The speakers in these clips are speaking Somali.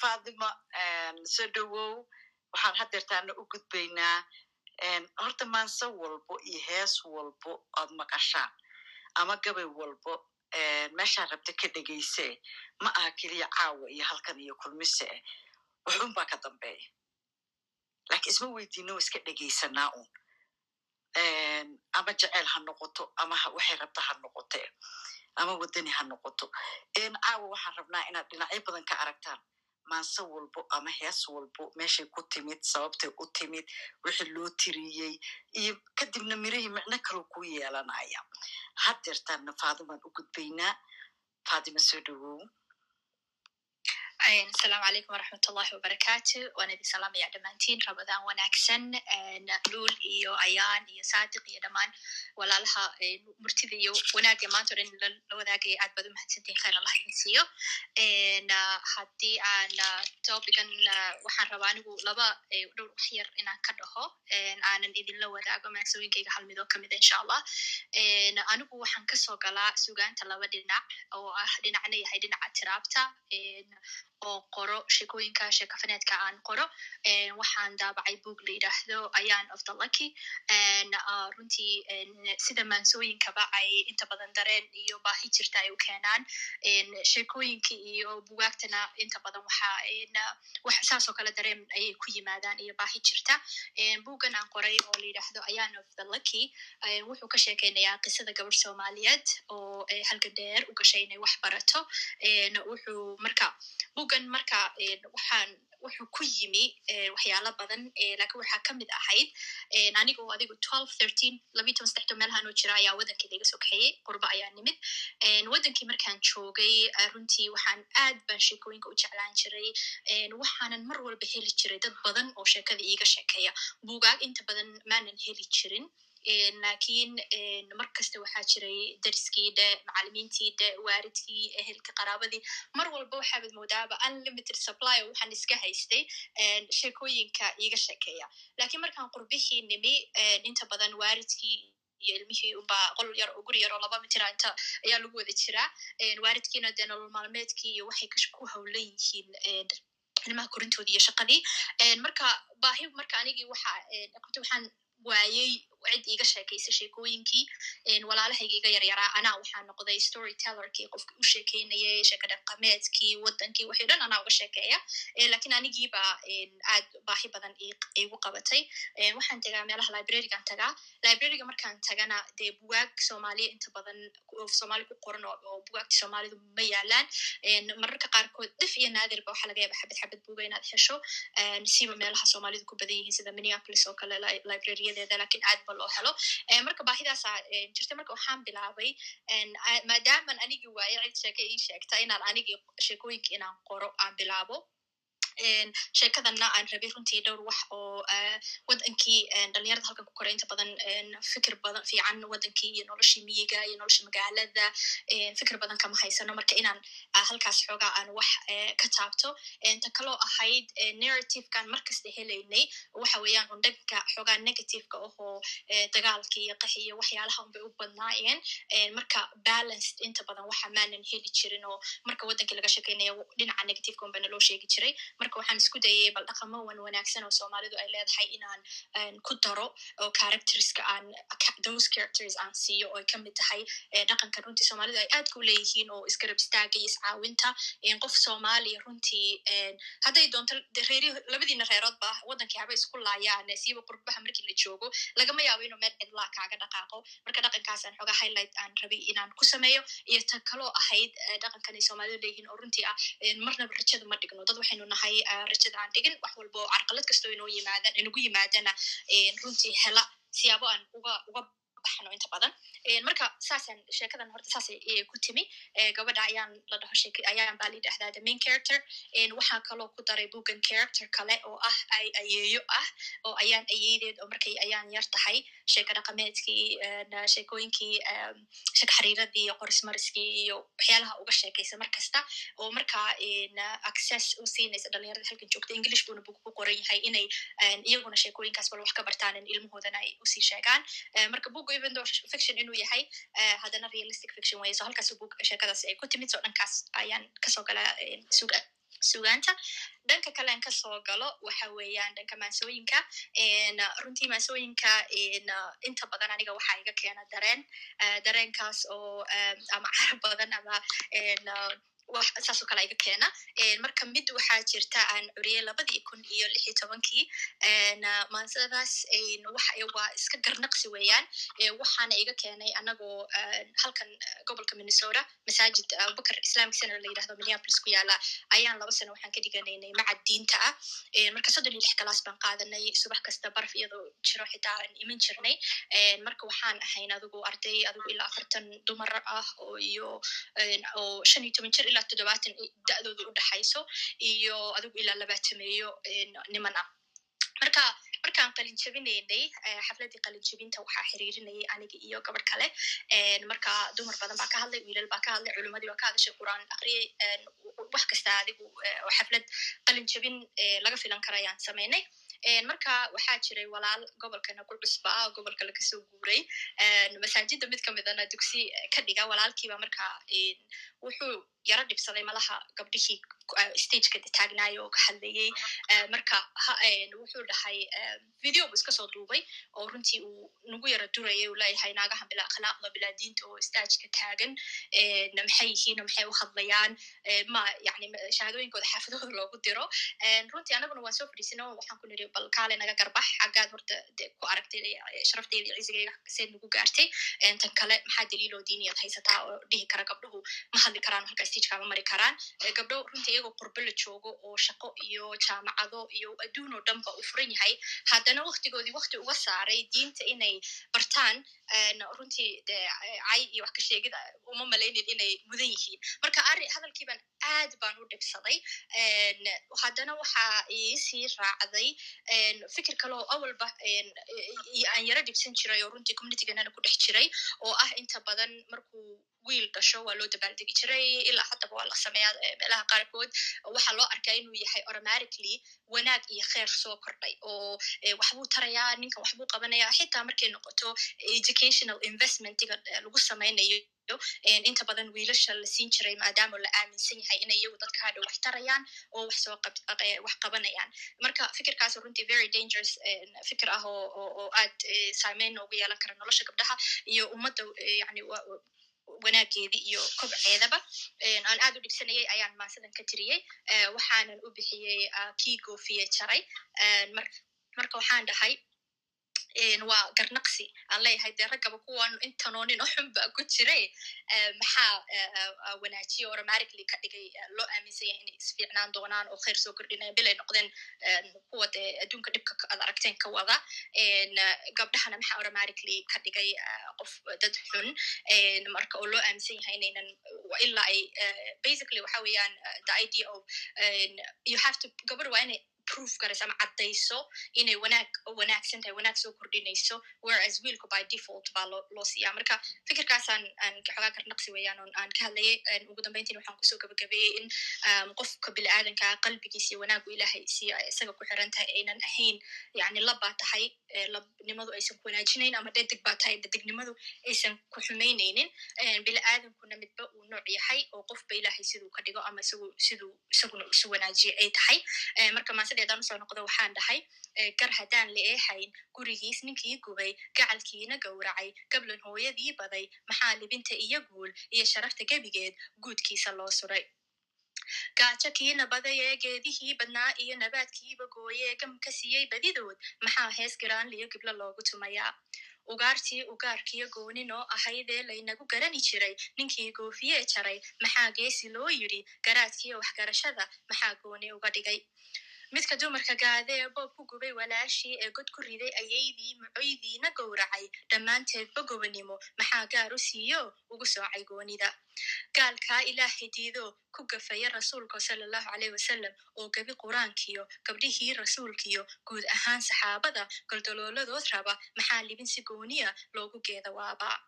fatima soo dhowow waxaan hadeertaana u gudbaynaa horta maanse walbo iyo hees walbo oad maqashaan ama gabay walbo meeshaan rabta ka dhegayse ma aha keliya caawa iyo halkan iyo kulmise waxun baa ka dambeeya lakiin isma weydiino iska dhegaysanaa un ama jeceyl ha noqoto ama waxay rabta ha noqote ama waddani ha noqoto. Caawa waxaan rabnaa inaad dhinacyo badan ka aragtaan. Maanse walbo ama hees walbo meeshay ku timid sababtay u timid wixii loo tiriyey iyo kadibna mirihii micno kaloo ku yeelanaya. Hadeertaanna faadimaan u gudbaynaa. Faadima soo dhowow asalaamu calaykum waraxmat ullahi wabarakaatu waan salaamaya dhammaantiin rabadaan wanaagsan luul iyo ayaan iyo saadiq iyo dhammaan walaalaha murtida iyo wanaaga maanta o dhan la wadaagaya aad baad u mahadsantihin khayr allah idin siiyo haddii aan topican waxaan rabaa anigu laba dhowr wax yar inaan ka dhaho. Aanan idinla wadaago maagsooyinkayga hal midoo kamida insha allah. Anigu waxaan ka soo galaa sugaanta laba dhinac oo ah dhinacna yahay dhinaca tiraabta oo qoro sheekooyinka sheekafaneedka aan qoro waxaan daabacay boog la yidhaahdo ayan of the lucky runtii sida maansooyinkaba ay inta badan dareen iyo baahi jirta ay u keenaan. Sheekooyinka iyo bugaagtana inta badan waxa saasoo kale dareen ayay ku yimaadaan iyo baahi jirta. Bugan aan qoray oo la yidhaahdo ayan of the lucky wuxuu ka sheekeynayaa qisada gabadh soomaaliyeed oo halka dheer u gashay inay wax barato. Wuxuu marka bugan marka waxaan wuxuu ku yimi waxyaalo badan laakiin waxaa ka mid ahayd anigo adigu twelve thirteen labiyi toban sadexdo meelahan oo jira ayaa waddankeeda iga soo kaxeeyey qurba ayaa nimid. Waddankii markaan joogay runtii waxaan aad baan sheekooyinka u jeclaan jiray. Waxaanan mar walba heli jiray dad badan oo sheekada iiga sheekeeya. Bugaag inta badan maanan heli jirin laakiin mar kasta waxaa jiray dariskii dhe macalimiintii dhe waaridkii ehelka qaraabadii mar walba waxaabad moodaaba unlimited supply waxaan iska haystay sheekooyinka iiga sheekeeya laakiin markaan qurbixii nimi inta badan waaridkii iyo ilmihii unba qol yar oo guri yar laba mitira inta ayaa lagu wada jiraa waaridkiina dee nolol maalmeedkii iyo waxay ku hawlan yihiin ilmaha korintoodii iyo shaqadii marka baahi marka anigii waxa qabta waxaan waayey cid iiga sheekaysa sheekooyinkii walaalahayga iga yaryaraa anaa waxaa noqday story tellerkii qofki u sheekeynayay sheeka dhaqameedkii waddankii waxay dhan anaa uga sheekeeya laakiin anigiiba aad baahi badan igu qabatay waxaan tagaa meelaha librarygan tagaa libraryga markaan tagana dee bugaag soomaaliya inta badan soomaali ku qoran oo bugaagta soomaalidu ma yaalaan mararka qaarkood dif iyo naadirba waxaa laga yaaba xabad xabad buga inaad hesho siba meelaha soomaalidu ku badan yihiin sida minneapolis oo kale libraryadeeda laakiin aad loo helo marka baahidaasa jirta marka waxaan bilaabay maadaaman anigii waaye cid sheeke ii sheegta inaan anigii sheekooyinka inaan qoro aan bilaabo sheekadana aan rabay runtii dhowr wax oo waddankii dhalinyarada halkan ku koray inta badan fikir badan fiican waddankii iyo noloshii miyiga iyo nolosha magaalada fikir badan kama haysano marka inaan halkaas xoogaa aan wax ka taabto ta kaloo ahayd narrativekan markasta helaynay waxa weeyaan un dhanka xoogaa negativeka ohoo dagaalkii iyo qaxi iyo waxyaalaha unbay u badnaayeen marka balanced inta badan waxa maanan heli jirin oo marka waddankii laga sheekeynaya dhinaca negativeka unbana loo sheegi jiray marka waxaan isku dayay bal dhaqamo wan wanaagsan oo soomaalidu ay leedahay inaan ku daro oo characterska aan those characters aan siiyo oo ay tahay dhaqankan runtii soomaalidu ay aadka u leeyihiin oo isgarab istaaga iyo iscaawinta qof soomaaliya runtii hadday doonto reeri labadiina reeroodba waddankii haba isku laayaan siiba qurbaha markii la joogo lagama yaabo inuu meel cidlaa kaaga dhaqaaqo. Marka dhaqankaasaan xoogaa highlight aan rabay inaan ku sameeyo iyo ta kaloo ahayd dhaqankan ay soomaalidu leeyihiin oo runtii ah marnaba rajada ma dhigno dad waxaynu nahay rajada aan dhigin wax walba oo carqalad kastoo inoo yimaadaan inagu yimaadana runtii hela siyaabo aan uga uga baxno inta badan marka saasaan sheekadan horta saasay ku timi gabadha ayaan la dhaho ayaan baa yidhahdaa the main character waxaa kaloo ku daray bugan character kale oo ah ay ayeeyo ah oo ayaan ayeedeed oo markay ayaan yar tahay sheeka dhaqameedkii sheekooyinkii sheeka xariiradii iyo qorismariskii iyo waxyaalaha uga sheekaysa mar kasta oo markaa access u siinaysa dhalinyarada halkan joogta english buuna bug ku qoran yahay inay iyaguna sheekooyinkaas bal wax ka bartaan ilmahoodana ay u sii sheegaan marka bug even though fiction inuu yahay haddana realistic fiction way. So halkaas bug sheekadaas ay ku timid so dhankaas ayaan ka soo galaa suga sugaanta dhanka kale an ka soo galo waxa weeyaan dhanka maansooyinka runtii maansooyinka inta badan aniga waxaa iga keena dareen dareenkaas oo ama carab badan ama saasoo kale iga keena marka mid waxaa jirta aan curiyey labadii kun iyo lix iyo tobankii maansadaas waa iska garnaqsi weeyaan. Waxaana iga keenay anagoo halkan gobolka minnesota masaajid abubakar islamic center la yidhahdo minneapolis ku yaalla. Ayaan laba sano waxaan ka dhiganaynay macad diinta ah. Marka soddon iyo lix galaas baan qaadanay subax kasta barf iyadoo jiro xitaa aan iman jirnay. Marka waxaan ahayn adigu arday adigu ilaa afartan dumar ah oo iyo shan iyo toban jir ilaa toddobaatan da'dooda u dhaxayso iyo adigu ilaa labaatameeyo niman ah marka markaan qalin jabinaynay xafladdii qalin jabinta waxaa xiriirinayay aniga iyo gabadh kale marka dumar badan baa ka hadlay wiilal baa ka hadlay culimadii baa ka hadlashay qur'aan akriyay wax kasta adigu xaflad qalin jabin laga filan kara ayaan samaynay marka waxaa jiray walaal gobolkana ku cusbaa gobolka lagasoo guuray masaajida mid kamidana dugsi ka dhiga walaalkiiba marka wuxuu yaro dhibsaday malaha gabdhihii stageka taagnayo oo ka hadlayey marka wuxuu dhahay video bu iska duubay oo runtii uu nagu yaro durayay uu leeyahay naagahan bilaa akhlaaqda bilaa oo stageka taagan maxay yihiin maxay u hadlayaan ma yani shahaadooyinkooda xaafadooda loogu diro runtii anaguna waan soo fadhiisino waxaan ku niri bal kaale naga garbax xaggaad horta ku aragtay sharafteyda iyo cisigeyga seed nagu gaartay tan kale maxaa daliiloo diiniyaad haysataa oo dhihi kara gabdhuhu ma hadli karaan halka ma mari karaan gabdho runtii iyagoo qurbo la joogo oo shaqo iyo jaamacado iyo adduun oo dhanba uu furan yahay haddana waktigoodii wakti uga saaray diinta inay bartaan runtii cay iyo wax ka sheegid uma malaynin inay mudan yihiin. Marka arri hadalkiiban aad baan u dhibsaday haddana waxaa iisii raacday fikir kale oo awalba aan yaro dhibsan jiray oo runtii communityganana ku dhex jiray oo ah inta badan markuu wiil dhasho waa loo dabaaldegi jiray ilaa haddaba waa la sameeyaa meelaha qaarkood. Waxaa loo arkaa inuu yahay automatically wanaag iyo kheer soo kordhay oo waxbuu tarayaa ninkan waxbuu qabanayaa. Xitaa markay noqoto educational investmentiga lagu samaynayo inta badan wiilasha la siin jiray maadaama la aaminsan yahay inay iyagu dadka hadha wax tarayaan oo wax qabanayaan. Marka fikirkaas runtii very dangerous fikir ah oo aad saameyn ugu yeelan kara nolosha gabdhaha iyo ummadda yani wanaageedii iyo kobceedaba aan aad u dhibsanayay ayaan maasadan ka tiriyey waxaanan u bixiyey kii goofiye jaray. Marka waxaan dhahay waa garnaqsi aan leeyahay dee raggaba kuwan intanoo nin oo xun baa ku jiray maxaa wanaajiye automatically ka dhigay loo aaminsan yahay inay isfiicnaan doonaan oo khayr soo kordhinaya bilay noqdeen kuwa dee adduunka dhibka ad aragteen ka wada gabdhahana maxaa automatically ka dhigay qof dad xun marka oo loo aaminsan yahay inaynan ilaa ay basically waxa weeyaan the idea of you have to gabadh waa inay proof garayso ama caddayso inay wanaag wanaagsan tahay wanaag soo kordhinayso whereas wiilku by default baa loo loo siiyaa marka fikirkaasaan aan xogaa garnaqsi weeyaan on aan ka hadlayay ugu dambeyntiin waxaan ku soo gabagabeeyey in qofka biniaadanka qalbigiisa iyo wanaagu ilaahay siya isaga ku xiran tahay aynan ahayn yani labbaa tahay labnimadu aysan ku wanaajinayn ama dhedig baa tahay dhedignimadu aysan ku xumaynaynin biniaadankuna midba uu nooc yahay oo qofba ilaahay siduu ka dhigo ama isagu siduu isaguna isu wanaajiye ay tahay. Marka maasadeedaan u soo noqdo waxaan dhahay gar haddaan la eexayn gurigiis ninkii gubay gacalkiina gowracay gablan hooyadii baday maxaa libinta iyo guul iyo sharafta gebigeed guudkiisa loo suray gaajo kiina badayee geedihii badnaa iyo nabaadkiiba gooyee gam ka siiyey badidood maxaa hees giraanliyo giblo loogu tumayaa ugaartii ugaarkiyo gooninoo ahaydee laynagu garani jiray ninkii goofiyee jaray maxaa geesi loo yidhi garaadkiiyo waxgarashada maxaa gooni uga dhigay midka dumarka gaadee boob ku gubay walaashii ee god ku riday ayaydii mucoydiina gowracay dhammaanteedba gobanimo maxaa gaar u siiyo? Ugu soocay goonida gaalkaa ilaahay diido ku gafaya rasuulka sala allahu caleyh wasalam oo gebi qur'aankiyo gabdhihii rasuulkiyo guud ahaan saxaabada goldolooladood raba maxaa libin si gooniya loogu geeda waabaa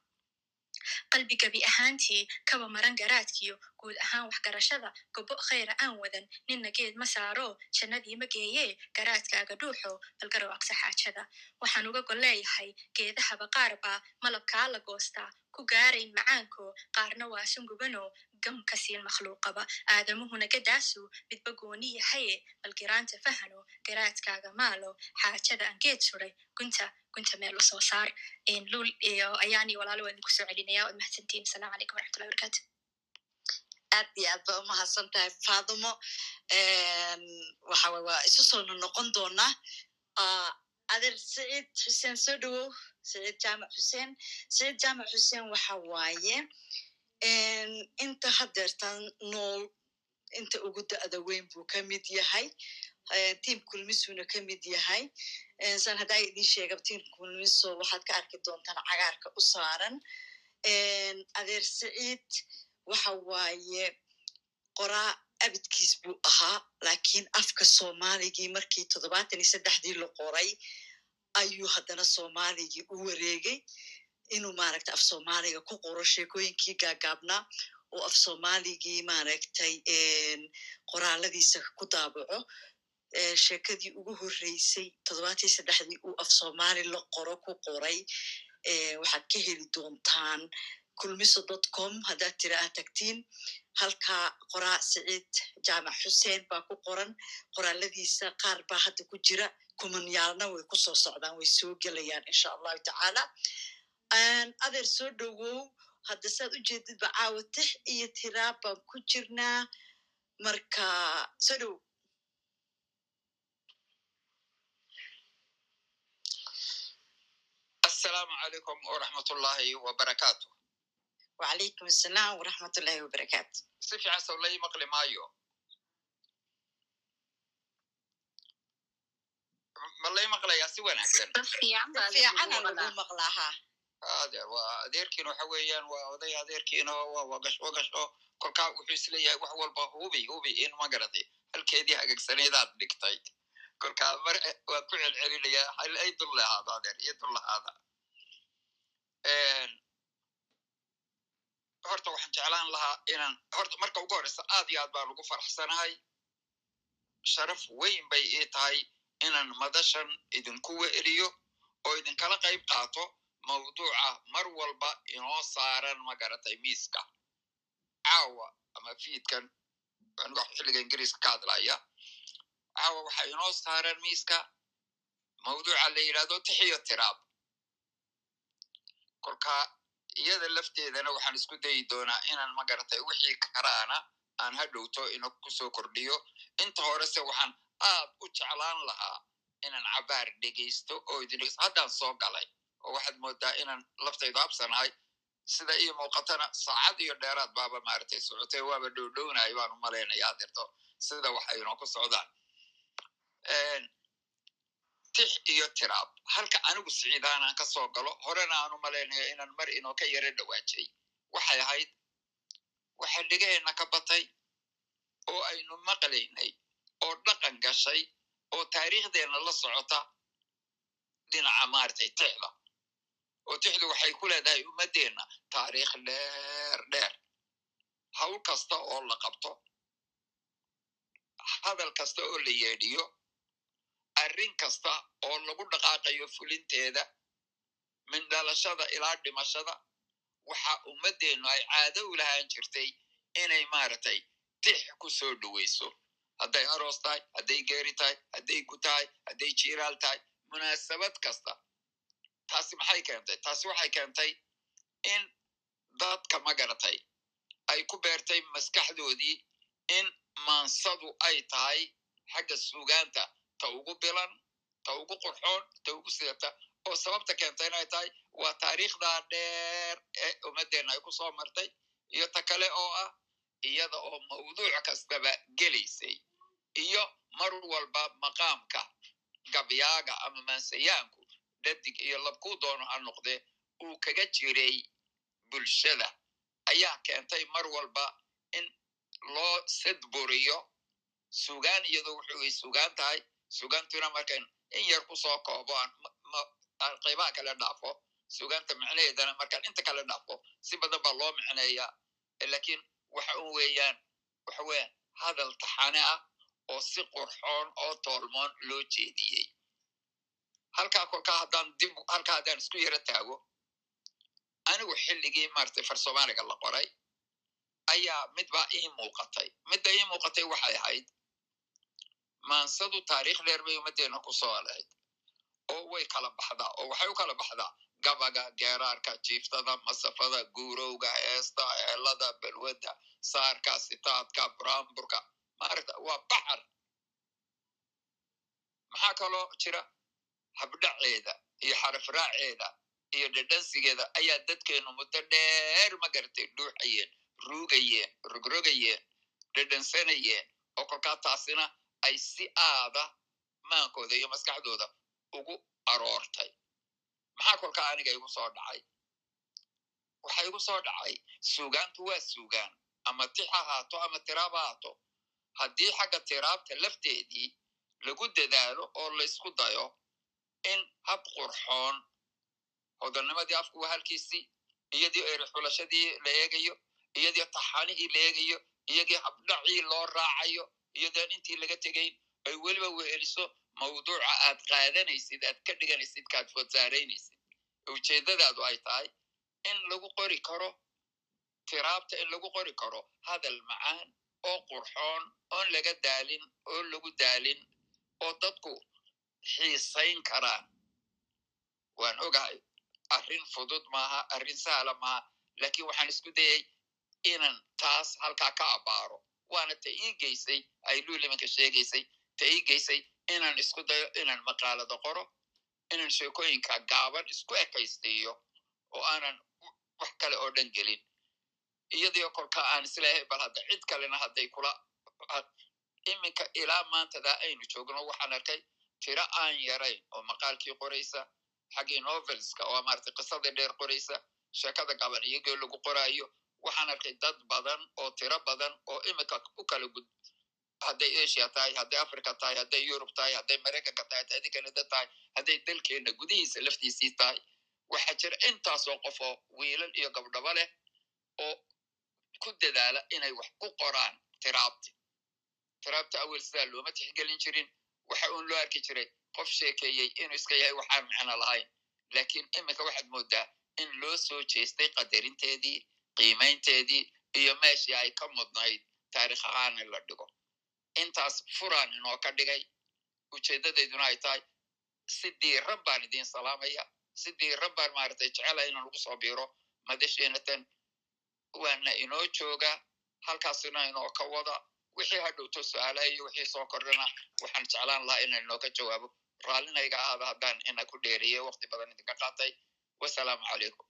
qalbi gebi ahaantii kaba maran garaadkiyo guud ahaan waxgarashada gobo khayra aan wadan. Ninna geed ma saaro jannadii ma geeyee garaadkaaga dhuuxo balgarow aqsa xaajada. Waxaan uga gol leeyahay geedahaba qaar baa malabkaa la goostaa. Ku gaarayn macaanko qaarna waa sungubano gam ka siin makhluuqaba aadamuhuna gadaasu midba gooni yahaye bal giraanta fahano garaadkaaga maalo xaajada aan geed suray gunta gunta meel u soo saar luul iyo ayaani walaalo waa idinku soo celinaya waad mahadsantihin asalaamu calaykum waraxmatullahi barakatu aad iyo aad ba umahadsan tahay fadumo waxa waa isu soo nonoqon doonaa adeer saciid xuseen soo dhowow saciid jaamac xuseen saciid jaamac xuseen waxa waaye inta hadeertan nool inta ugu da'da weyn buu ka mid yahay. Tiam kulmisuna ka mid yahay. San haddaa idin sheega tiam kulmiso waxaad ka arki doontaan cagaarka u saaran. Adeer saciid waxa waaye qoraa abidkiis buu ahaa lakiin afka soomaaligii markii toddobaatan iyo saddexdii la qoray ayuu haddana soomaaligii u wareegay inuu maaragta af soomaaliga ku qoro sheekooyinkii gaagaabnaa oo af soomaaligii maaragtay qoraaladiisa ku daabaco sheekadii ugu horreysay toddobaatan iyo saddexdii uu af soomaali la qoro ku qoray waxaad ka heli doontaan kulmiso dot com haddaad tira aad tagtiin halkaa qoraa saciid jaamac xuseen baa ku qoran qoraaladiisa qaar baa hadda ku jira kumanyaalna way ku soo socdaan way soo gelayaan insha allahu tacaala adeer soo dhowow hadda saad u jeedidba caawa tix iyo tiraab baan ku jirnaa. Marka soo dhowow asalaamu calaykum waraxmatullaahi wabarakaatu. Wacalaykum asalaam waraxmatullahi wabarakaatu. Si fiican sow lai maqli maayo. Ma lay maqlayaa si wanaagsan? Fiicana lagu maqlaaha adeer waa adeerkiin waxa weeyaan waa oday adeerkiino waa wagash wagasho kolkaa wuxuu is leeyahay wax walba hubi hubi in magaratay halkeedii hagagsanaydad dhigtay. Kolkaa mar waan ku celcelinayaa ay dul lahaado adeer iyo dul lahaada. Horta waxaan jeclaan lahaa inaan horta marka ugu horeysa aad iyo aad baan ugu faraxsanahay. Sharaf weyn bay ii tahay inaan madashan idinku weeliyo oo idinkala qayb qaato mawduuca mar walba inoo saaran magaratay miiska. Caawa ama fiidkan xilliga ingiriiska ka hadlaya caawa waxaa inoo saaran miiska. Mawduuca la yidhahdo tixiyo tiraab. Kolka iyada lafteedana waxaan isku dayi doonaa inaan magaratay wixii karaana aan ha dhowto ina ku soo kordhiyo. Inta horese waxaan aad u jeclaan lahaa inaan cabaar dhegaysto oo idin dhegeysto haddaan soo galay oo waxaad moodaa inaan laftaydu habsanahay sida ii muuqatana saacad iyo dheeraad baaba maaragtay socotay waaba dhowdhownayo baan u malaynaya adirto sida waxa inoo ku socdaan tix iyo tiraab. Halka anigu siciidaanaan ka soo galo horena aan u malaynayo inaan mar inoo ka yaro dhawaajay. Waxay ahayd waxa dhegaheenna ka batay oo aynu maqlaynay oo dhaqan gashay oo taariikhdeenna la socota dhinaca maaragtay tixda oo tixdu waxay ku leedahay ummaddeenna taariikh dheer dheer. Hawl kasta oo la qabto hadal kasta oo la yeedhiyo arrin kasta oo lagu dhaqaaqayo fulinteeda min dhalashada ilaa dhimashada waxa ummaddeennu ay caado u lahaan jirtay inay maaragtay tix ku soo dhoweyso hadday aroos tahay hadday geeri tahay hadday ku tahay hadday jiiraal tahay munaasabad kasta taasi maxay keentay? Taasi waxay keentay in dadka magaratay ay ku beertay maskaxdoodii in maansadu ay tahay xagga suugaanta. Ta ugu bilan ta ugu qurxoon ta ugu sidata oo sababta keenta inay tahay waa taariikhdaa dheer ee ummaddeenna ay ku soo martay iyo ta kale oo ah iyada oo mawduuc kastaba gelaysay iyo mar walba maqaamka gabyaaga ama maansayaanku dhadig iyo labkuu doono ha noqdee uu kaga jiray bulshada ayaa keentay mar walba in loo sadburiyo sugaan iyadoo wuxuu sugaan tahay sugaantuna markan in yar ku soo koobo aan qaybaha kale dhaafo sugaanta micnaheedana markaan inta kale dhaafo si badan baa loo micneeyaa lakiin waxa un weeyaan waxa weeyaan hadal taxane ah oo si qurxoon oo toolmoon loo jeediyey halkaa kolkaa haddaan dib halkaa haddaan isku yaro taago. Anigu xilligii maaragtay far soomaaliga la qoray ayaa midbaa ii muuqatay. Midda ii muuqatay waxay ahayd maansadu taariikh dheer bay ummaddeena ku soo lahayd oo way kala baxdaa oo waxay u kala baxdaa gabaga geeraarka jiiftada masafada guurowga heesta heelada balwadda saarka sitaadka buraanburka. Maaragta waa baxar maxaa kaloo jira habdhaceeda iyo xarafraaceeda iyo dhadhansigeeda ayaa dadkeenu muddo dheer ma garatay dhuuxayeen ruugayeen rogrogayeen dhadhansanayeen oo kolkaa taasina ay si aada maankooda iyo maskaxdooda ugu aroortay. Maxaa kolkaa aniga igu soo dhacay? Waxa igu soo dhacay suugaantu waa suugaan ama tix ahaato ama tiraab ahaato. Haddii xagga tiraabta lafteedii lagu dadaalo oo laysku dayo in hab qurxoon hodalnimadii afku waa halkiisii iyadii eri xulashadii la eegayo iyadii taxanihii la eegayo iyadii habdhacii loo raacayo iyadoon intii laga tegayn ay weliba weheliso mawduuca aad qaadanaysid aad ka dhiganaysid kaad fodsaaraynaysid ujeeddadaadu ay tahay in lagu qori karo tiraabta in lagu qori karo hadal macaan oo qurxoon oon laga daalin oo lagu daalin oo dadku xiisayn karaan waan ogahay arrin fudud maaha arrin sahla maaha laakiin waxaan isku dayay inan taas halkaa ka abaaro. Waana ta ii geysay ay luulimanka sheegaysay ta ii geysay inaan isku dayo inaan maqaalada qoro inaan sheekooyinka gaaban isku ekaystiiyo oo aanan wax kale oo dhan gelin. Iyadoo kolka aan is leeyahay bal hadda cid kalena hadday kula iminka ilaa maantadaa aynu joogno waxaan arkay tiro aan yarayn oo maqaalkii qoraysa xaggii novelska oo maarata qisadii dheer qoraysa sheekada gaban iyagoo lagu qoraayo waxaan arkay dad badan oo tiro badan oo iminka u kala gud hadday asia tahay hadday africa tahay hadday yurub tahay hadday maraykanka tahay hadday canada tahay hadday dalkeenna gudihiisa laftiisii tahay waxaa jira intaasoo qof oo wiilal iyo gabdhabo leh oo ku dadaala inay wax ku qoraan tiraabti tiraabta awel sidaa looma tixgelin jirin waxa uun loo arki jiray qof sheekeeyey inuu iska yahay waxaan macno lahayn. Laakiin iminka waxaad moodaa in loo soo jeestay qadarinteedii qiimaynteedii iyo meeshii ay ka mudnayd taarikh ahaan in la dhigo. Intaas furaan inoo ka dhigay ujeeddadayduna ay tahay si diiran baan idiin salaamaya si diiran baan maaragtay jecelahay inaan ugu soo biiro madasheenatan waana inoo jooga halkaasina inoo ka wada wixii hadhowto su'aalaha iyo wixii soo kordhana waxaan jeclaan lahaa inaan inooga jawaabo. Raallinayga ahaada haddaan ina ku dheeriye wakti badan idinka qaatay. Wasalaamu calaykum.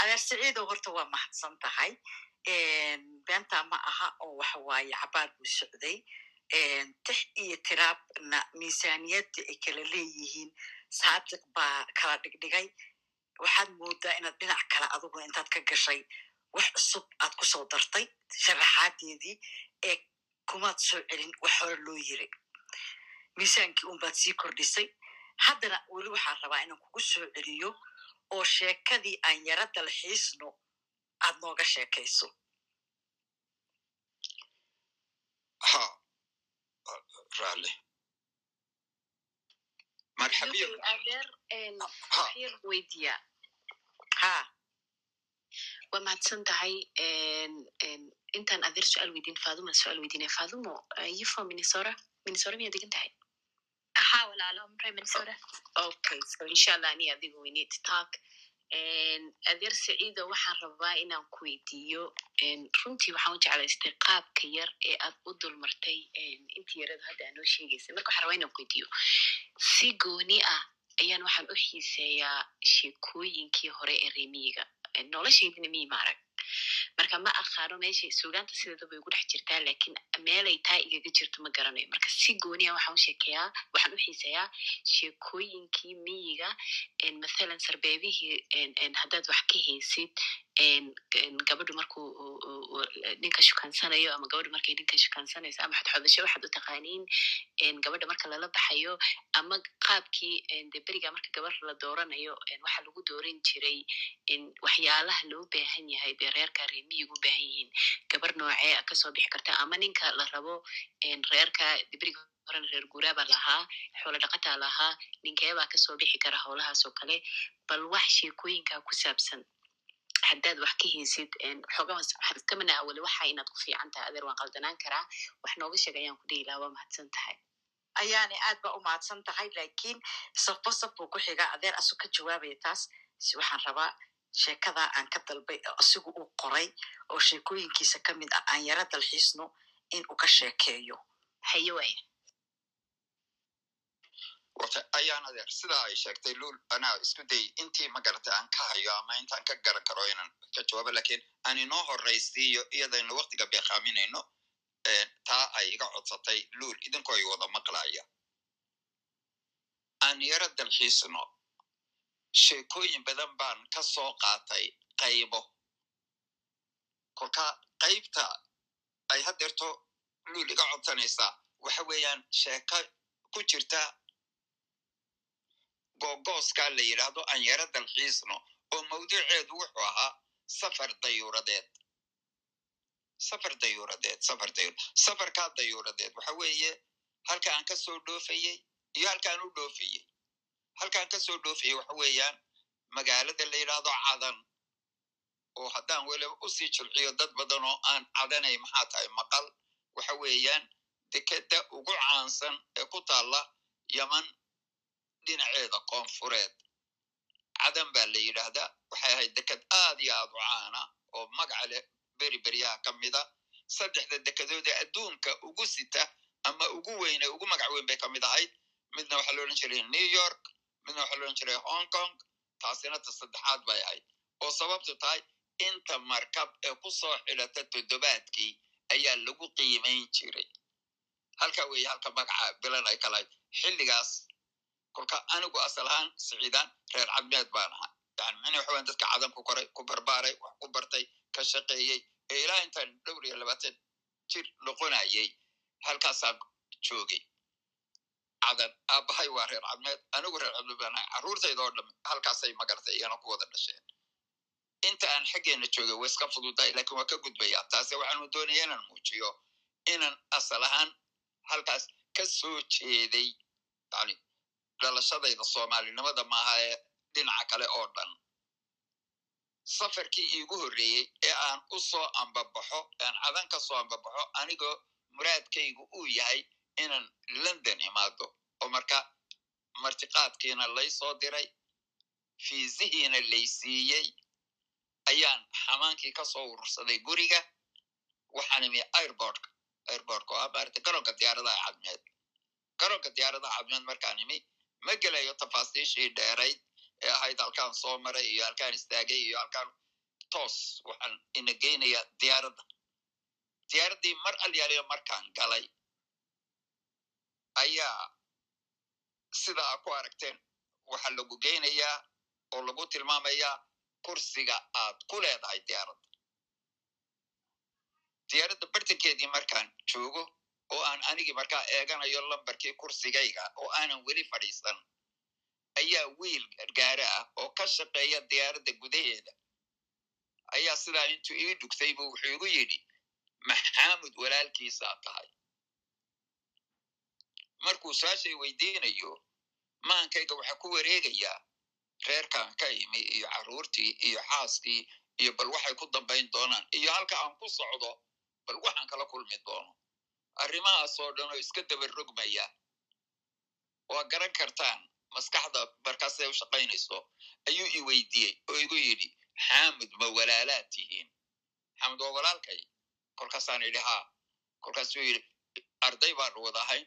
Adeer siciido horta waa mahadsan tahay. Beentaa ma aha oo waxa waaye cabaad buu socday. Tix iyo tiraabna miisaaniyadda ay kala leeyihiin. Saadiq baa kala dhigdhigay. Waxaad moodaa inaad dhinac kale adugu intaad ka gashay wax cusub aad ku soo dartay sharaxaadeedii ee kumaad soo celin wax hore loo yiri miisaankii unbaad sii kordhisay haddana weli waxaan rabaa inaan kugu soo celiyo oo sheekadii aan yara dalxiisno aad nooga sheekayso ha raale adeer waxyar weydiiya ha waa mahadsan tahay intaan adeer su'aal weydiin faaduma su'aal weydiinaya faadumo you from minnesota minnesota miyaa degan tahay haa walaalo mre minnesota okay so insha allah ani adigu we need to talk. adeer saciido waxaan rabaa inaan ku weydiiyo runtii waxaan u jeclaystay qaabka yar ee aad u dulmartay intii yarada hadda aa noo sheegaysay marka waxaan rabaa inaan ku weydiiyo si gooni ah ayaan waxaan u xiiseeyaa sheekooyinkii hore ee reemiyiga noloshaydina miyi ma arag marka ma aqaano meesha suugaanta sideeda bay ugu dhex jirtaa laakiin meelay taa igaga jirto ma garanayo. Marka si gooniya waxaan u sheekeeyaa waxaan u xiiseeyaa sheekooyinkii miyiga mathalan sarbeebihii haddaad wax ka haysid gabadhu markuu ninka shukaansanayo ama gabadhu markay ninka shukaansanayso ama xodxodasho waxaad u taqaaniin gabadha marka lala baxayo ama qaabkii de beriga marka gabar la dooranayo waxaa lagu dooran jiray waxyaalaha loo baahan yahay dee reerka reemiyigu u baahan yihiin gabar noocee ka soo bixi karta? Ama ninka la rabo reerka beriga horan reer guuraabaa lahaa xoolo dhaqataa lahaa ninkeebaa ka soo bixi kara howlahaas oo kale? Bal wax sheekooyinka ku saabsan haddaad wax ka iska manaa weli waxa inaad ku fiican tahay. Adeer waan qaldanaan karaa. Wax nooga sheeg ayaan ku dhihi lahaa waa mahadsan tahay. Ayaana aad ba u mahadsan tahay lakiin safbo saf buu ku xigaa adeer asu ka jawaabaya taas. Si waxaan rabaa sheekadaa aan ka dalbay oo asigu uu qoray oo sheekooyinkiisa ka mid ah aan yaro dalxiisno in uu ka sheekeeyo. Haye waaya ayaan adeer sidaa ay sheegtay luul anaa isku day intii magarata aan ka hayo ama intaan ka garan karo inaan ka jawaabo lakiin aan inoo horraysiiyo iyadaynu waktiga beekaaminayno taa ay iga codsatay luul idinkoo ay wada maqlaya aan yaro dalxiisno sheekooyin badan baan ka soo qaatay qaybo. Kolka qaybta ay haddeerto luul iga codsanaysaa waxa weeyaan sheeko ku jirta googooska la yidhaahdo aan yaro dalxiisno oo mawduuceedu wuxuu ahaa safar dayuuradeed. Safar dayuuradeed safar dayur safarkaa dayuuradeed. Waxa weeye halka aan ka soo dhoofayey iyo halkaan u dhoofayey halkaan ka soo dhoofayey waxa weeyaan magaalada la yidhaahdo cadan oo haddaan weliba u sii jilciyo dad badan oo aan cadanay maxaa tahay maqal? Waxa weeyaan dekeda ugu caansan ee ku taalla yaman dhinaceeda koonfureed cadan baa la yidhaahdaa waxay ahayd deked aad iyo aad u caana oo magaca leh beri beryaha ka mida saddexda dekedooda adduunka ugu sita ama ugu weyne ugu magac weyn bay ka mid ahayd. Midna waxaa lo odhan jiray new york midna waxaa lo odhan jiray hong kong taasina ta saddexaad bay ahayd. Oo sababtu tahay inta markab ee ku soo xidhata toddobaadkii ayaa lagu qiimayn jiray. Halka weeye halka magaca bilan ay ka lahayd xilligaas kolka anigu asal ahaan siciidaan reer cadmeed baan ahaa. Yani micni waxaweyan dadka cadan ku koray ku barbaaray wax ku bartay ka shaqeeyey ee ilaa intaan dhowr iyo labaatan jir noqonayay halkaasaan joogay cadan aabahay waa reer cadmeed anigu reer carruurtayda oo dham halkaasay magartay iyana ku wada dhasheen inta aan xaggeena joogay way iska fududahay lakiin waa ka gudbaya taase waxaanu doonaya inaan muujiyo inaan asal ahaan halkaas ka soo jeeday yani dhalashadayda soomaalinimada maaha ee dhinaca kale oo dhan. Safarkii iigu horreeyey ee aan u soo ambabaxo aan cadan ka soo ambabaxo anigoo muraadkaygu uu yahay inaan london imaado oo marka martiqaadkiina lay soo diray fiisihiina lay siiyey ayaan xamaankii ka soo urursaday guriga waxaan imi airbortka airbortka oo ah maarata garoonka diyaaradaha cadmeed. Garoonka diyaaradaha cadmeed markaan imi ma gelayo tafaasiishii dheerayd ee ahayd halkaan soo maray iyo halkaan istaagay iyo halkaan toos waxaan ina geynaya diyaaradda diyaaraddii mar alyaaliyo markaan galay ayaa sida aa ku aragteen waxaa lagu geynayaa oo lagu tilmaamayaa kursiga aad ku leedahay diyaaradda. Diyaaradda bartankeedii markaan joogo oo aan anigii markaa eeganayo lambarkii kursigayga oo aanan weli fadhiisan ayaa wiil gargaare ah oo ka shaqeeya diyaaradda gudaheeda. Ayaa sidaa intuu ii dhugtay buu wuxuu igu yidhi maxaamud walaalkiisaa tahay markuu saashay weydiinayo maankayga waxaa ku wareegayaa reerkaan ka imi iyo carruurtii iyo xaaskii iyo bal waxay ku dambayn doonaan iyo halka aan ku socdo bal waxaan kala kulmi doono. Arrimahaasoo dhan oo iska daba rogmaya waa garan kartaan maskaxda markaasay u shaqaynayso ayuu i weydiiyey oo igu yidhi xaamud ma walaalaad tihiin. Xaamud waa walaalkay? Kolkaasaan idhi haa. Kolkaasuu yidhi arday baanu wada ahayn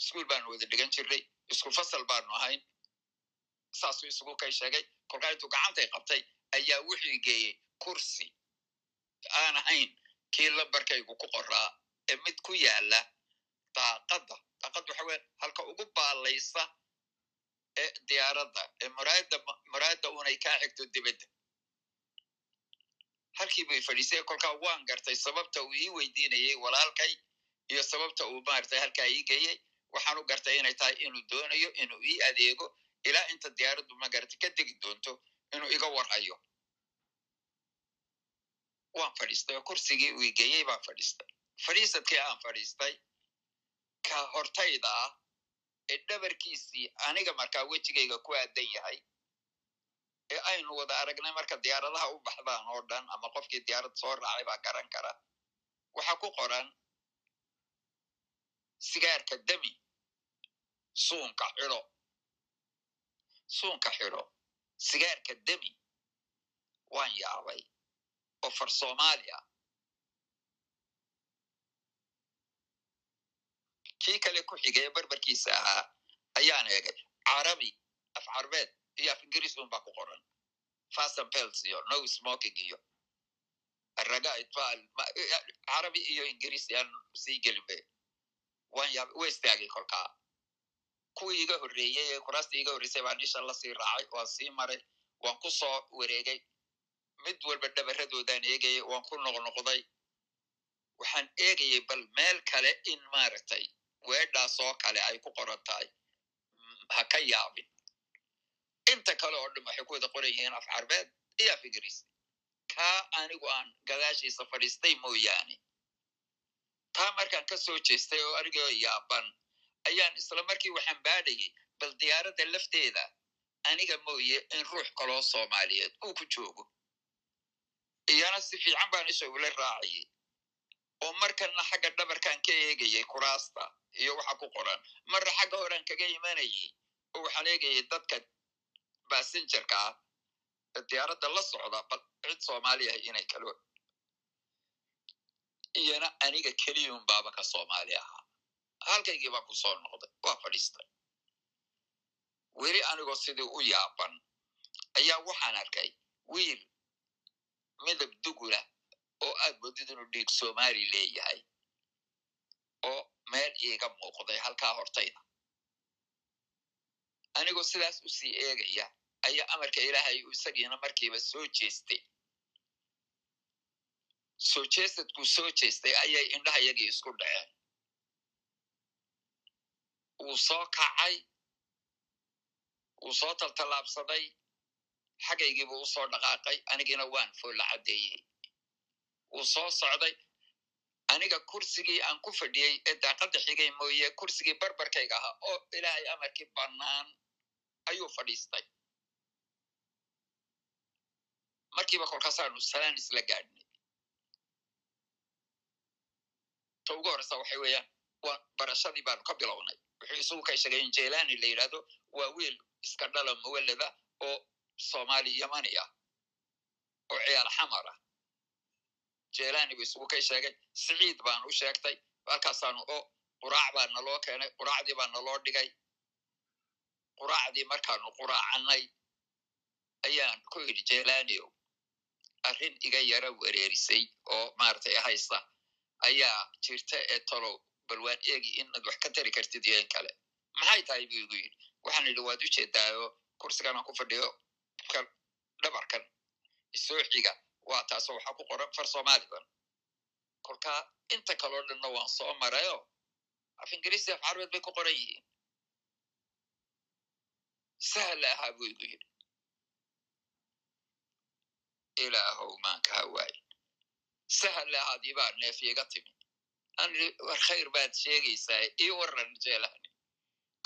iskuol baanu wada dhigan jirnay isku fasal baanu ahayn. Saasuu isugu kay sheegay kolkaa intuu gacantay qabtay ayaa wuxuu geeyey kursi. Aan ahayn kii lambarkaygu ku qoraa ee mid ku yaalla daaqadda. Daaqadda waxa weya halka ugu baalaysa ee diyaaradda ee muraayadda muraayadda unay kaa xigto dibadda. Halkii bay fadhiisay kolkaa waan gartay sababta uu ii weydiinayey walaalkay iyo sababta uu maaragtay halkaa ii geeyey waxaan u gartay inay tahay inuu doonayo inuu ii adeego ilaa inta diyaaraddu magarata ka degi doonto inuu iga warhayo. Waan fadhiistay oo kursigii uu igeeyey baan fadhiistay fadhiisadkii aan fadhiistay ka hortayda ah ee dhabarkiisii aniga markaa wejigayga ku aadan yahay ee aynu wada aragnay marka diyaaradaha u baxdaan oo dhan ama qofkii diyaarad soo raacay baa garan kara waxaa ku qoran sigaarka demi suunka xidho. Suunka xidho. Sigaarka demi waan yaabay. Oo far soomaaliya kii kale ku xigay ee barbarkiisa ahaa ayaan eegay. Carabi af carbeed iyo af ingiriis un baa ku qoran. Fasten belts iyo no smoking iyo raga itfaal. Carabi iyo ingiriis yaan sii gelinbe waan yaab wa istaagay kolkaa kuwii iga horreeyey ee kuraastii iga horreysay baan isha la sii raacay waan sii maray waan ku soo wareegay. Mid walba dhabarradoodaan eegayay waan ku noqnoqday waxaan eegayay bal meel kale in maaragtay weedhaas oo kale ay ku qoran tahay ha ka yaabin. Inta kale oo dhan waxay ku wada qoran yihiin af carbeed iyo af ingiriis kaa anigu aan gadaashiisa fadhiistay mooyaane taa markaan ka soo jeestay oo anigoo yaaban ayaan isla markii waxaan baadhayay bal diyaaradda lafteeda aniga mooye in ruux kaloo soomaaliyeed uu ku joogo. Iyana si fiican baan isha ula raacayay oo markana xagga dhabarkaan ka eegayay kuraasta iyo waxa ku qoran. Marna xagga horaan kaga imanayay oo waxaan eegayay dadka basinjarka ah diyaaradda la socda bal cid soomaali ah inay kalo iyana aniga keliyun baaba ka soomaali ahaa. Halkaygii baan ku soo noqday waa fadhiistay. Weli anigoo sidii u yaaban ayaa waxaan arkay wiil midab dugula oo aad moodid dhiig somali leeyahay oo meel iiga muuqday halkaa hortayda. Anigoo sidaas u sii eegaya ayaa amarka ilaahay uu isagiina markiiba soo jeestay soo jeestadkuu soo jeestay ayay indhaha yagii isku dhaceen wuu soo kacay wuu soo taltallaabsaday xaggaygiibuu u soo dhaqaaqay anigiina waan foolla caddeeyey wuu soo socday aniga kursigii aan ku fadhiyey ee daaqadda xigay mooye kursigii barbarkayga ahaa oo ilaahay amarkii bannaan ayuu fadhiistay markiiba kolkaasaanu salaan isla gaadhnay ta ugu horreysa waxay weeyaan waa barashadii baanu ka bilownay. Wuxuu isugu kay sheegay in jelani la yidhahdo waa wiil iska dhala muwalada oo somali yamani ah oo ciyaal xamar ah. Jelani buu isugu kay sheegay siciid baan u sheegtay halkaasaanu o quraac baa naloo keenay quraacdii baa naloo dhigay. Quraacdii markaanu quraacannay ayaan ku yidhi jelanio arrin iga yara wereerisay oo maaragtay haysta ayaa jirta ee tolow bal waan eegi inaad wax ka tari kartid iyo in kale. Maxay tahay buu igu yidhi? Waxaan idhi waad u jeedaayo kursigan aan ku fadhiyo kan dhabarkan isoo xiga waa taasoo waxaa ku qoran far somalidan kolkaa inta kaloo dhanna waan soo marayo. Af ingiriisi af carbeed bay ku qoran yihiin. Sahla ahaa buu igu yidhi. Ilaahow maanka hawaaye sahal ahaadii baa neef iga timi war khayr baad sheegaysaa ii waran jelani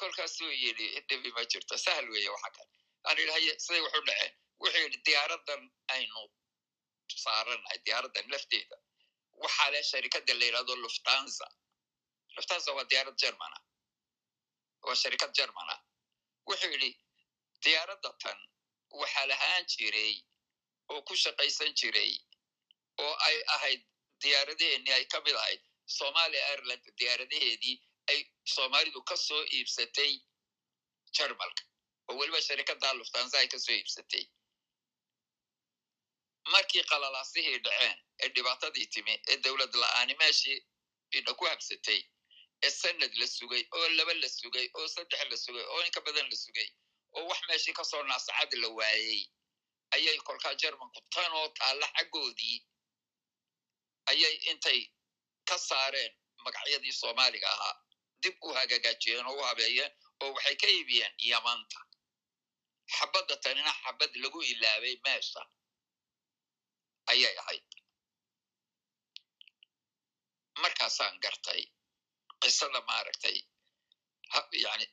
kolkaasuu yidhi dhibi ma jirto sahal weeye waxa kale aan idhi haye siday waxu dhaceen wuxuu yidhi diyaaradan aynu saaranahay diyaaradan lafteeda waxaa le sharikadda la yidhahdo luftanza luftanza waa diyaarad germana waa sharikad germana wuxuu yidhi diyaaradda tan waxaa lahaan jiray oo ku shaqaysan jiray oo ay ahayd diyaaradaheennii ay ka mid ahayd somalia ireland diyaaradaheedii ay soomaalidu ka soo iibsatay jarmalka oo weliba sharikadda luftanza ay ka soo iibsatay markii qalalaasihii dhaceen ee dhibaatadii timi ee dowlad la'aani meeshii idha ku habsatay ee sanad la sugay oo laba la sugay oo saddex la sugay oo inka badan la sugay oo wax meeshii ka soo naasacad la waayey ayay kolkaa jermanku tan oo taalla xaggoodii ayay intay ka saareen magacyadii soomaaliga ahaa. Dib u hagagaajiyeen oo u habeeyeen oo waxay ka iibiyeen yamanta. Xabadda tanina xabad lagu ilaabay meesha ayay ahayd. Markaasaan gartay qisada maaragtay yani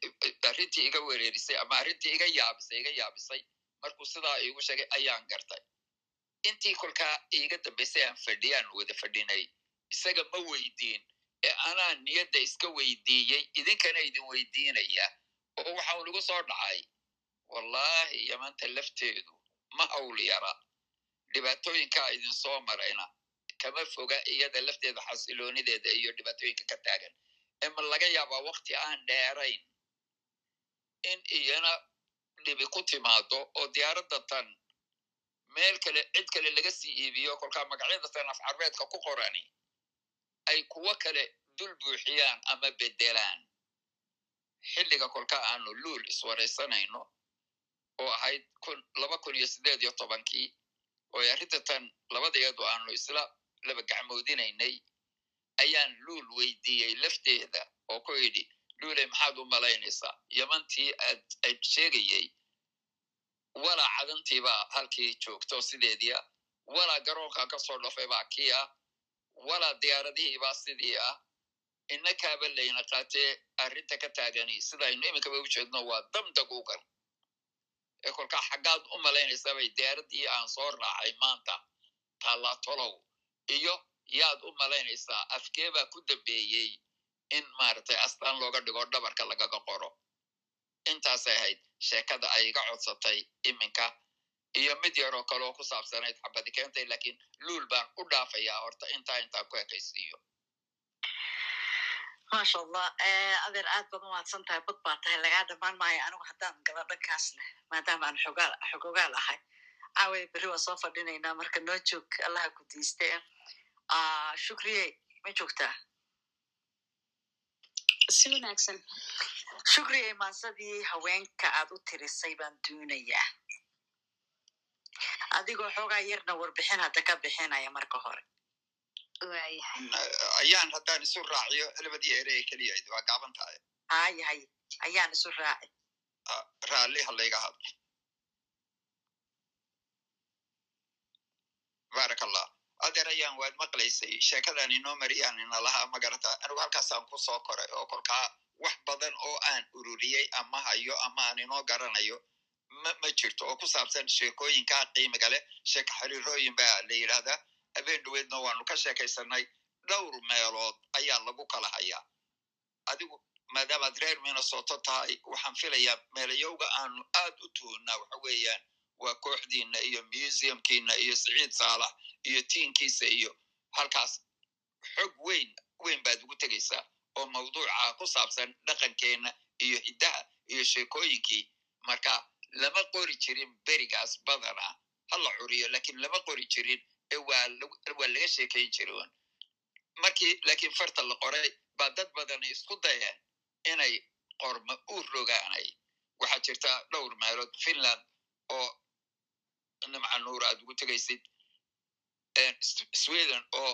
arrintii iga wereerisay ama arrintii iga yaabisay iga yaabisay. Markuu sidaa iigu sheegay ayaan gartay intii kolkaa iiga dambaysay aan fadhiyaan wada fadhinay isaga ma weydiin. Ee anaa niyadda iska weydiiyey idinkana idin weydiinaya. Oo waxaan igu soo dhacay wallahi yamanta lafteedu ma hawl yara. Dhibaatooyinkaa idin soo marayna kama foga iyada lafteeda xasiloonideeda iyo dhibaatooyinka ka taagan. Ee ma laga yaabaa wakti aan dheerayn in iyana dhibi ku timaado oo diyaaradda tan meel kale cid kale laga sii iibiyo kolkaa magacyada tan af carbeedka ku qorani ay kuwo kale dul buuxiyaan ama beddelaan xilliga kolkaa aanu luul iswaraysanayno oo ahayd laba kun iyo siddeed iyo tobankii oo ay arrinta tan labadeedu aanu isla laba gacmoodinaynay ayaan luul weydiiyey lafteeda oo ku idhi luuley maxaad u malaynaysaa yamantii aad ayd sheegayey walaa cadantiibaa halkii joogto sideedii ah walaa garoonka ka soo dhofay baa kii ah walaa diyaaradihiibaa sidii ah. Innakaaba layna qaatee arrinta ka taagani. Sidaynu iminkaba u jeedno waa damdaguugan ee kolkaa xaggaad u malaynaysaa bay diyaaraddii aan soo raacay maanta. Tallaatolow iyo yaad u malaynaysaa afkeebaa ku dambeeyey in maaragtay astaan looga dhigo dhabarka lagaga qoro intaasay ahayd sheekada ay iga codsatay iminka iyo mid yaroo kaleoo ku saabsanayd xabadi keentay laakiin luul baan u dhaafayaa horta intaa intaan ku ekaysiiyo. Maasha allah adeer aad baad umahadsan tahay bad baa tahay lagaa dhamaan maayo anigu haddaan galo dhankaas leh maadaama aan xogogaal ahay. Caaway berri waan soo fadhinaynaa marka noo joog allaha ku diiste. Shukriye ma joogtaa si wanaagsan. Shukriye maansadii haweenka aad u tirisay baan doonayaa adigoo xoogaa yarna warbixin hadda ka bixinaya marka hore. Waayahay ayaan haddaan isu raaciyo. Labadii ereye keliya waa gaaban tahay. Haye haye ayaan isu raaci. Raalli ha layga hadlo baarak allah adeer ayaan waad maqlaysay? Sheekadan inoo mariyaan ina lahaa ma garata? Anigu halkaasaan ku soo koray oo kolkaa wax badan oo aan ururiyey ama hayo ama aan inoo garanayo ma ma jirto. Oo ku saabsan sheekooyinkaa qiimiga leh sheeka xiriirooyin baa la yidhahdaa habeen dhaweedna waanu ka sheekaysanay dhowr meelood ayaa lagu kala hayaa. Adigu maadaamaad reer minnesoto tahay waxaan filayaa meelayowga aanu aad u tuhunaa waxa weeyaan waa kooxdiina iyo museumkiina iyo siciid saalax iyo tiinkiisa iyo halkaas xog weyn weyn baad ugu tegaysaa oo mawduuca ku saabsan dhaqankeenna iyo hiddaha iyo sheekooyinkii. Marka lama qori jirin berigaas badana ha la curiyo lakiin lama qori jirin ee waa laga sheekayn jiroon markii laakiin farta la qoray baa dad badani isku dayeen inay qorma u rogaanay. Waxaa jirta dhowr meelood finland oo nimca nuur aad ugu tegaysid sweden oo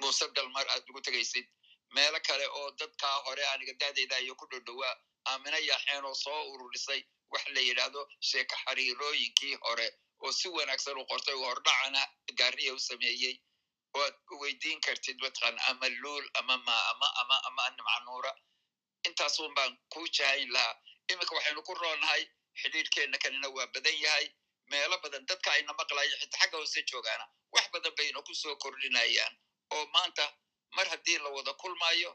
muuse dalmar aad ugu tegaysid meelo kale oo dadkaa hore aniga daadeyda iyo ku dhodhowaa aamina yaaxeen oo soo ururisay wax la yidhaahdo sheeka xiriirooyinkii hore oo si wanaagsan u qortay oo hordhacana gaariya u sameeyey. Oad weydiin kartid mataqan ama luul ama ma ama ama nimcanuura intaasun baan ku jahayn lahaa. Iminka waxaynu ku roonahay xidhiirkeenna kanina waa badan yahay meelo badan dadka ayna maqlayo xitaa xagga hoose joogaana wax badan bayna ku soo kordhinayaan. Oo maanta mar haddii la wada kulmayo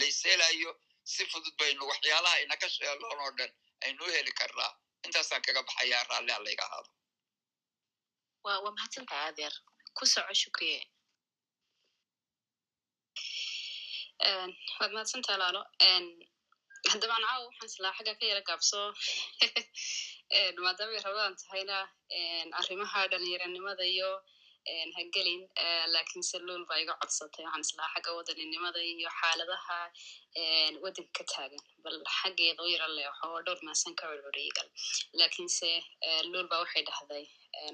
layselayo si fudud baynu waxyaalaha ina ka sheeloon oo dhan aynu u heli karnaa. Intaasaan kaga baxayaa raalli ha layga ahaado waa mahadsantahay adeer ku soco waad mahadsantaha laalo? Haddabaan caawa waxaan islaa xagga ka yara gaabso maadaamay rabadaan tahayna arrimaha dhalinyaranimada iyo hagelin lakiinse luul baa iga codsatay. Waxaan islaa xagga wadaninimada iyo xaaladaha waddanka ka taagan. Bal xaggeeda u yara leexo oo dhowr maasan ka curcuriyigal lakiinse luul baa waxay dhahday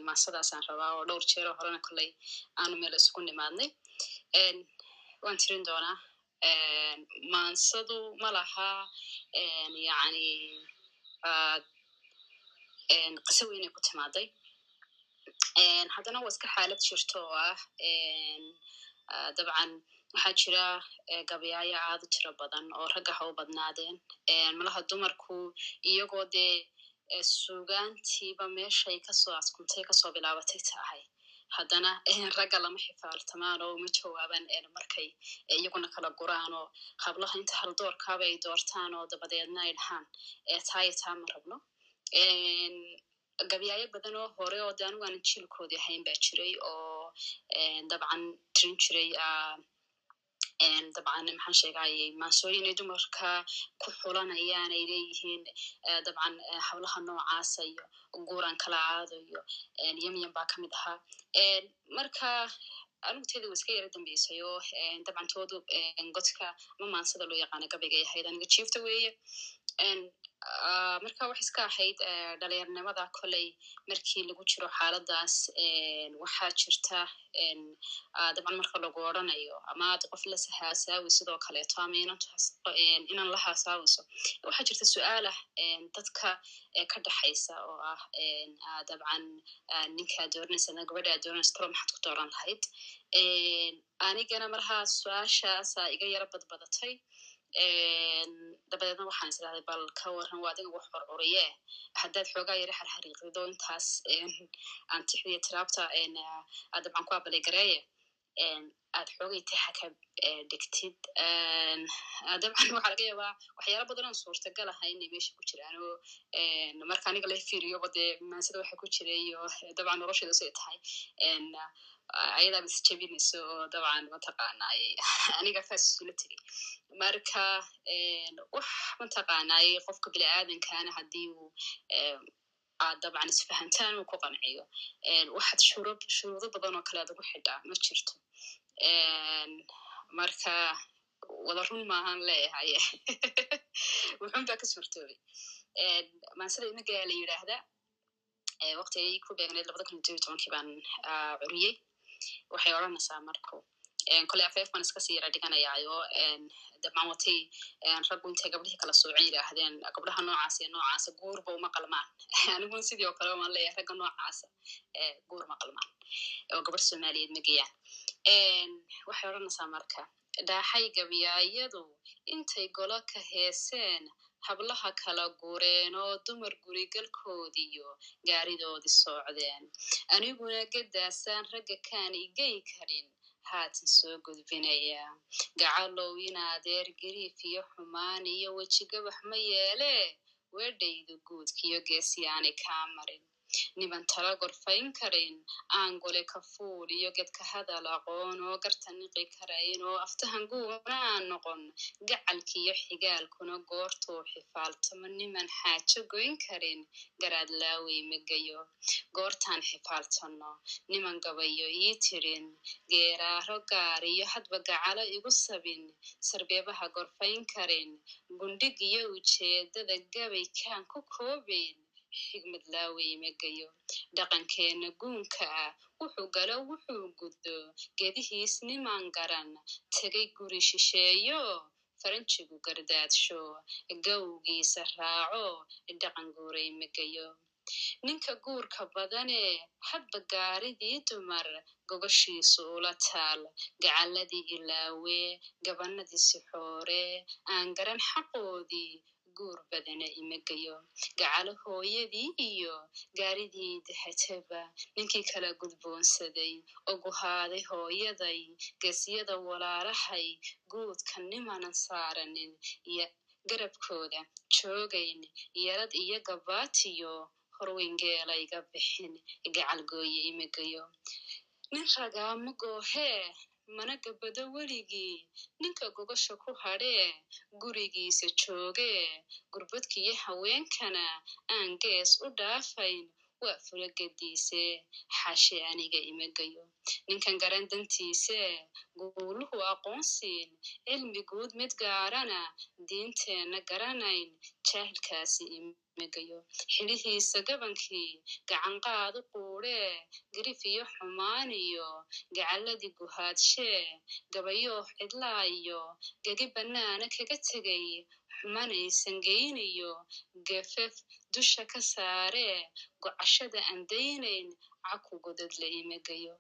maasadaasaan rabaa oo dhowr jeero horena kolley aanu meel isugu nimaadnay. Waan tirin doonaa maansadu ma laha yani qiso weynay ku timaaday haddana waa iska xaalad jirto oo ah dabcan waxaa jira gabayaayo aad u tiro badan oo ragga ha u badnaadeen malaha dumarku iyagoo dee sugaantiiba meeshay ka soo askuntay ka soo bilaabatay tahay haddana ragga lama xifaaltamaan oo uma jawaabaan markay iyaguna kala guraan oo hablaha inta haldoorkaaba ay doortaan oo dabadeedna ay dhahaan taaya taa ma rabno gabyaayo badan oo hore oo de anigu aanan jiilkoodii ahayn baa jiray oo dabcan tirin jiray dabcan maxaan sheegayay maansooyin ay dumarka ku xulanayaan ay leeyihiin dabcan hablaha noocaasa iyo guuran kala aado iyo yamyan baa ka mid ahaa. Marka anigu teeda wa iska yara dambeysay oo dabcan toodu godka ama maansada loo yaqaana gabaygay ahayd aniga jiifta weeye marka waxay iska ahayd dhalinyarnimada koley markii lagu jiro xaaladaas waxaa jirta dabcan marka lagu odranayo ama ad qof la hasaawi sidoo kaleeto ama inan la haasaawiso waxaa jirta su'aalah dadka ka dhaxaysa oo ah dabcan ninkaa dooranaysa gabadha ad dooranaysa talo maxaad ku dooran lahayd. Anigana marhaa su'aashaasa iga yara badbadatay dabadeedna waxaan is bal ka waran waa adiga wax horcuriye haddaad xoogaa yara harhariiqido intaas aan tixdiya tiraabta dabcan ku abalay aad xoogay tixa ka dhigtid dabcan waxaa laga yaabaa waxyaala badan oon suurtagal aha inay meesha ku jiraan oo marka aniga la fiiriyoba dee maansada waxa ku jira iyo dabcan nolosheeda say tahay ayadaaba is jebinayso oo dabcan mataqaanaaye aniga faas isula tegay marka wax mataqaanaaye qofka bini aadankana haddii uu aad dabcan isfahantaan uu ku qanciyo waxaad shuruudo badan oo kale ad ugu xidhaa ma jirto marka wada run maahan leeyahay. Wuxun baa ka suurtoobay. Maansada inagaa la yidhaahdaa waktigay ku beegneed labada kun iyo tobankii baan curiyey waxay odranaysaa marku koley afeef baan iska sii yara dhiganayaayo dabcan watay raggu intay gabdhihii kala soocen yidhaahdeen gabdhaha noocaas iyo noocaasa guurba uma qalmaan aniguna sidii oo kale waan leeyahay ragga noocaasa guur ma qalmaan oo gabar soomaaliyeed ma geyaan waxay odranaysaa marka dhaaxay gabyaayadu intay golo ka heeseen hablaha kala gureen oo dumar gurigalkoodiyo gaaridoodii soocdeen aniguna gadaasaan ragga kaan igey karin haatan soo gudbinaya. Gacalow in adeer gariif iyo xumaan iyo wejigabax ma yeelee? Weedhaydu guudkiyo geesyaanay kaa marin niban tala gorfayn karin aan gole ka fuul iyo gedka hadal aqoon oo garta niqi karayn oo aftahan guuna aan noqon gacalkiiyo xigaalkuna goortuu xifaaltamo niman xaajo goyn karin garaad laawey magayo goortaan xifaaltanno niman gabayo ii tirin geeraaro gaar iyo hadba gacalo igu sabin sarbeebaha gorfayn karin. Gundhig iyo ujeedada gabay kaan ku koobayn xigmad laawey magayo dhaqankeenna guunka ah wuxuu galo wuxuu guddo gedihiis niman garan tegay guri shisheeyo. Faranjigu gardaadsho gawgiisa raaco dhaqan guuray magayo ninka guurka badane hadba gaaridii dumar gogoshiisu ula taal. Gacaladii ilaawe gabanadii sixoore aan garan xaqoodii guur badana imagayo. Gacalo hooyadii iyo gaaridii dahataba ninkii kala gudboonsaday oguhaaday hooyaday gesyada walaalahay guudka nimanan saaranin iyo garabkooda joogayn yarad iyo gabaatiyo horweyngeelayga bixin gacalgooye imagayo. Nin ragaama goohee mana gabado weligii ninka gogosha ku hadhee gurigiisa joogee gurbadkiyo haweenkana aan gees u dhaafayn waa fulagadiise xashe aniga imagayo. Ninkan garan dantiise guuluhu aqoonsiin cilmi guud mid gaarana diinteenna garanayn jaahilkaasi xilihiisa gabankii gacanqaadu quudhee garif iyo xumaan iyo gacaladii guhaadshee gabayooh cidlaa iyo gegi bannaana kaga tegay xumanaysan geyniyo gefef dusha ka saaree gocashada aan daynayn caku godad la imagayo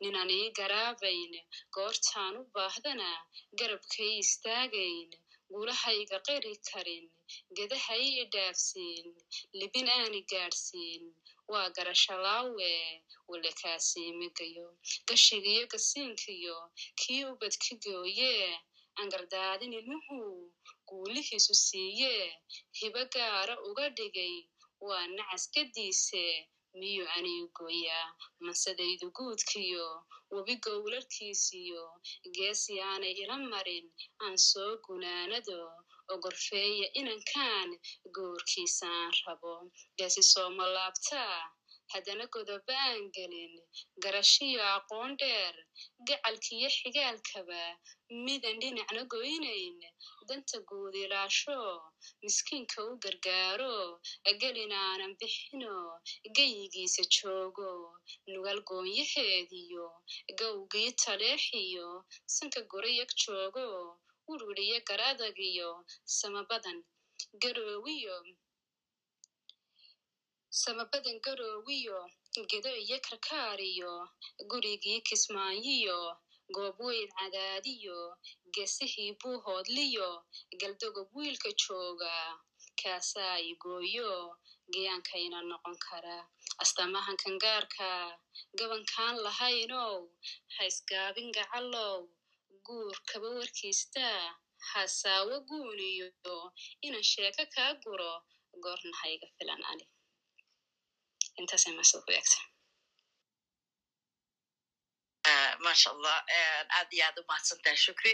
ninaan ii garaabayn goortaan u baahdana garabkay istaagayn guulahayga qiri karin gedaha ii dhaafsiin libin aani gaadhsiin waa garashalaawe wale kaasiimigayo gashigiyo gasiinkiyo kii ubadki gooye angardaadin ilmuhu guulihiisu siiye hibo gaara uga dhigay waa nacaskadiise miyuu anigu gooyaa masadaydu guudkiyo webi gowlarkiisiyo geesi aanay ila marin. Aan soo gunaanado ogorfeeya inankaan goorkiisaan rabo. Geesi sooma laabtaa haddana godoba aan gelin garashiyo aqoon dheer gacalkiyo xigaalkaba midan dhinacna goynayn danta guud ilaasho miskiinka u gargaaro gelin aanan bixino geyigiisa joogo nugal goonyaheediyo gawgii taleexiyo sanka gorayag joogo wurwiriyo garadagiyo samabadan garoowiyo samabadan garoowiyo gedo iyo karkaariyo gurigii kismaayiyo goob weyn cadaadiyo gesihii buuhoodliyo galdogob wiilka jooga kaasaa igooyo giyaankayna noqon kara astamahan kangaarka gabankaan lahaynow haysgaabin gacalow guur kaba warkiista hasaawo guuniyo inan sheeko kaa guro goorna hayga filan ani. Intaasay maasoo ku eegta maasha allah aad iyo aad u mahadsantaha shukri.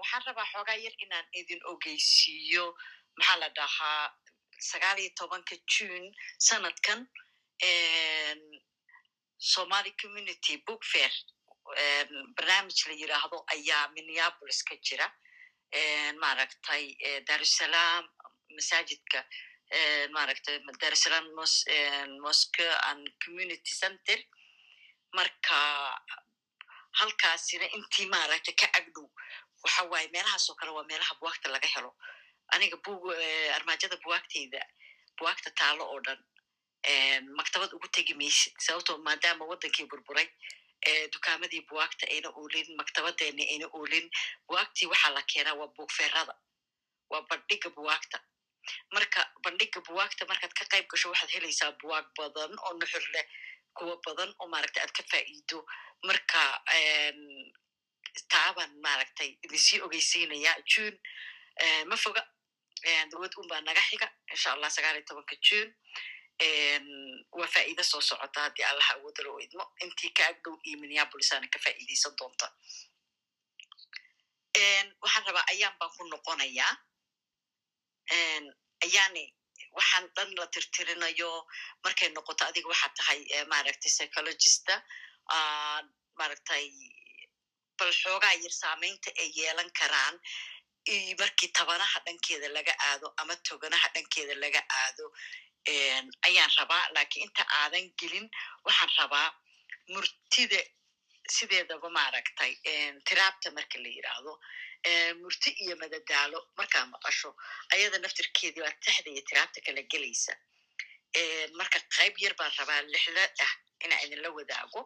Waxaan rabaa xoogaa yar inaan idin ogeysiiyo maxaa la dhahaa sagaal iyo tobanka june sanadkan somaly community book fair barnaamij la yiraahdo ayaa minneapolis ka jira. Maaragtay darusalaam masaajidka maaragtay darusalaam mosque and community center. Marka halkaasina intii maaragtay ka agdhow waxa waaye meelahaasoo kale waa meelaha buwaagta laga helo. Aniga bug armaajada buwaagteyda buwaagta taalo oo dhan maktabad ugu tegi maysid sababtoo maadaama waddankii burburay dukaamadii buwaagta ayna oolin maktabadeeni ayna oolin buwaagtii waxaa la keenaa waa buugfeerada waa bandhiga buwaagta. Marka bandhiga buwaagta markaad ka qayb gasho waxaad helaysaa buwaag badan oo nuxur leh kuwa badan oo maaragtay aad ka faa'iido. Marka taabaan maaragtay idinsii ogeysiinaya june ma foga dawad un baa naga xiga insha allah sagaal iyo tobanka june waa faa'iida soo socota haddii allaha awoodalo o idmo intii ka agdhow iyo minneapolisana ka faa'iidaysan doonta. Waxaan rabaa ayaan baan ku noqonayaa. Ayaani waxaan dhan la tirtirinayo. Markay noqoto adiga waxaad tahay maaragtay psychologista maaragtay bal xoogaa yar saamaynta ay yeelan karaan. Markii tabanaha dhankeeda laga aado ama toganaha dhankeeda laga aado ayaan rabaa lakiin inta aadan gelin waxaan rabaa murtida sideedaba maaragtay tiraabta marka la yiraahdo murti iyo madadaalo markaa maqasho. Ayada naftirkeedii baa taxda iyo tiraabta kala gelaysa. Marka qayb yar baan rabaa lixda ah inaa idinla wadaago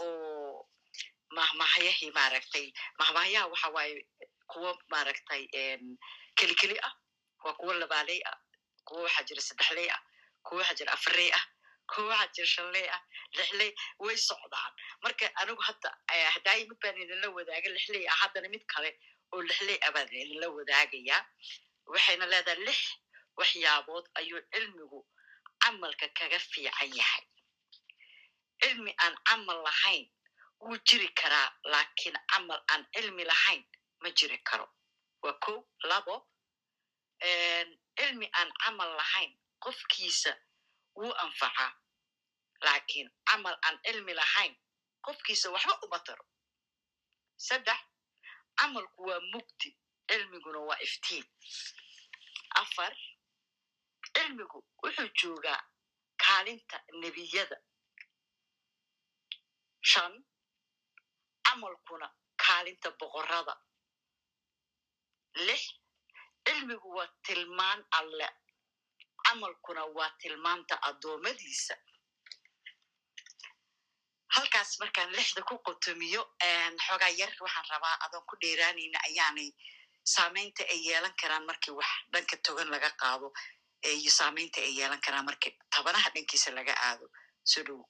oo mahmahayahii maaragtay mahmahayaha waxa waaye kuwo maaragtay keli keli ah waa kuwo labaaley ah kuwo waxaa jira saddexley ah kuwo waxaa jira afarley ah kuwo waxaa jira shanley ah lixley way socdaan. Marka anigu hadda hadaayi mid baan idinla wadaaga lixley ah haddana mid kale oo lixley ah baan idinla wadaagayaa. Waxayna leedahay lix waxyaabood ayuu cilmigu camalka kaga fiican yahay. Cilmi aan camal lahayn wuu jiri karaa laakiin camal aan cilmi lahayn ma jiri karo. Waa ko labo cilmi aan camal lahayn qofkiisa wuu anfacaa laakiin camal aan cilmi lahayn qofkiisa waxba uma taro saddex camalku waa mugdi cilmiguna waa iftiin afar cilmigu wuxuu joogaa kaalinta nebiyada shan camalkuna kaalinta boqorada lix cilmigu waa tilmaan alle. Camalkuna waa tilmaanta addoommadiisa. Halkaas markaan lixda ku qotomiyo xoogaa yar waxaan rabaa adoon ku dheeraanayna ayaanay saamaynta ay yeelan karaan markii wax dhanka togan laga qaado iyo saamaynta ay yeelan karaan markii tabanaha dhankiisa laga aado. Soo dhowo